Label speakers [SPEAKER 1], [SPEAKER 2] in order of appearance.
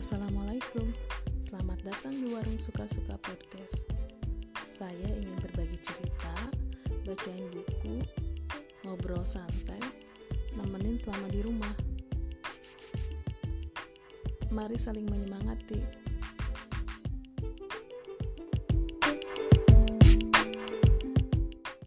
[SPEAKER 1] Assalamualaikum, selamat datang di Warung Suka-Suka Podcast. Saya ingin berbagi cerita, bacain buku, ngobrol santai, nemenin selama di rumah. Mari saling menyemangati